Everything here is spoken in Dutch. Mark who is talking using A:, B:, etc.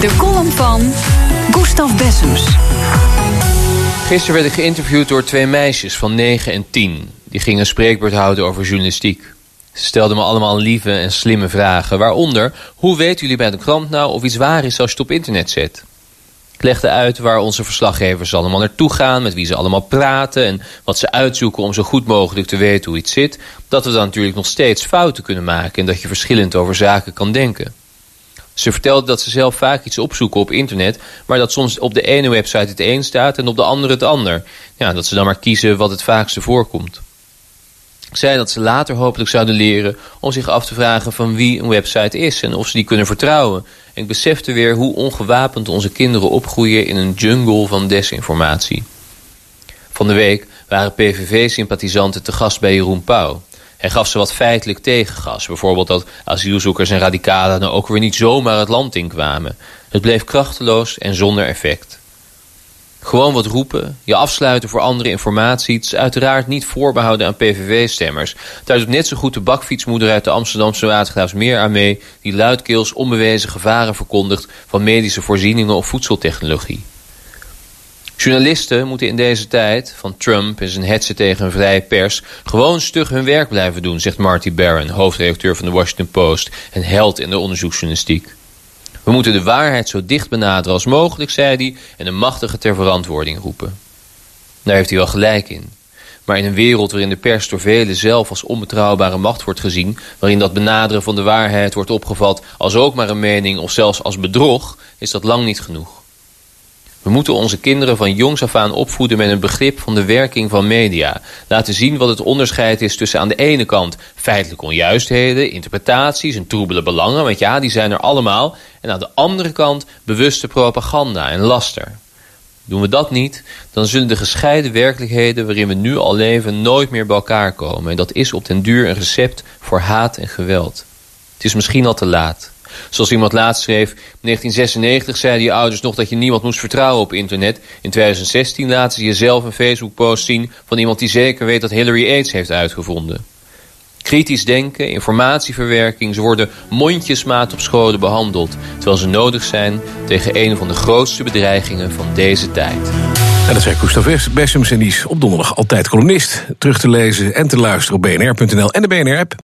A: De column van Gustav Bessems.
B: Gisteren werd ik geïnterviewd door twee meisjes van 9 en 10. Die gingen een spreekbeurt houden over journalistiek. Ze stelden me allemaal lieve en slimme vragen. Waaronder, hoe weten jullie bij de krant nou of iets waar is als je het op internet zet? Ik legde uit waar onze verslaggevers allemaal naartoe gaan... met wie ze allemaal praten en wat ze uitzoeken om zo goed mogelijk te weten hoe iets zit... dat we dan natuurlijk nog steeds fouten kunnen maken... en dat je verschillend over zaken kan denken. Ze vertelde dat ze zelf vaak iets opzoeken op internet... maar dat soms op de ene website het een staat en op de andere het ander. Ja, dat ze dan maar kiezen wat het vaakste voorkomt. Ik zei dat ze later hopelijk zouden leren om zich af te vragen van wie een website is... en of ze die kunnen vertrouwen. En ik besefte weer hoe ongewapend onze kinderen opgroeien in een jungle van desinformatie. Van de week waren PVV-sympathisanten te gast bij Jeroen Pauw. Hij gaf ze wat feitelijk tegengas. Bijvoorbeeld dat asielzoekers en radicalen nou ook weer niet zomaar het land inkwamen. Het bleef krachteloos en zonder effect. Gewoon wat roepen, je afsluiten voor andere informatie... het is uiteraard niet voorbehouden aan PVV-stemmers. Daar doet net zo goed de bakfietsmoeder uit de Amsterdamse Watergraafsmeer aan mee... die luidkeels onbewezen gevaren verkondigt van medische voorzieningen of voedseltechnologie. Journalisten moeten in deze tijd van Trump en zijn hetsen tegen een vrije pers... gewoon stug hun werk blijven doen, zegt Marty Barron, hoofdredacteur van de Washington Post... en held in de onderzoeksjournalistiek. We moeten de waarheid zo dicht benaderen als mogelijk, zei hij... en de machtige ter verantwoording roepen. Daar heeft hij wel gelijk in. Maar in een wereld waarin de pers door velen zelf als onbetrouwbare macht wordt gezien... waarin dat benaderen van de waarheid wordt opgevat als ook maar een mening... of zelfs als bedrog, is dat lang niet genoeg. We moeten onze kinderen van jongs af aan opvoeden met een begrip van de werking van media. Laten zien wat het onderscheid is tussen aan de ene kant feitelijke onjuistheden, interpretaties en troebele belangen, want ja, die zijn er allemaal. En aan de andere kant bewuste propaganda en laster. Doen we dat niet, dan zullen de gescheiden werkelijkheden waarin we nu al leven nooit meer bij elkaar komen. En dat is op den duur een recept voor haat en geweld. Het is misschien al te laat. Zoals iemand laatst schreef, in 1996 zeiden je ouders nog dat je niemand moest vertrouwen op internet. In 2016 laten ze jezelf een Facebook-post zien van iemand die zeker weet dat Hillary AIDS heeft uitgevonden. Kritisch denken, informatieverwerking, ze worden mondjesmaat op scholen behandeld... terwijl ze nodig zijn tegen een van de grootste bedreigingen van deze tijd.
C: En dat zei Gustav Bessems en die op donderdag altijd columnist. Terug te lezen en te luisteren op bnr.nl en de BNR-app.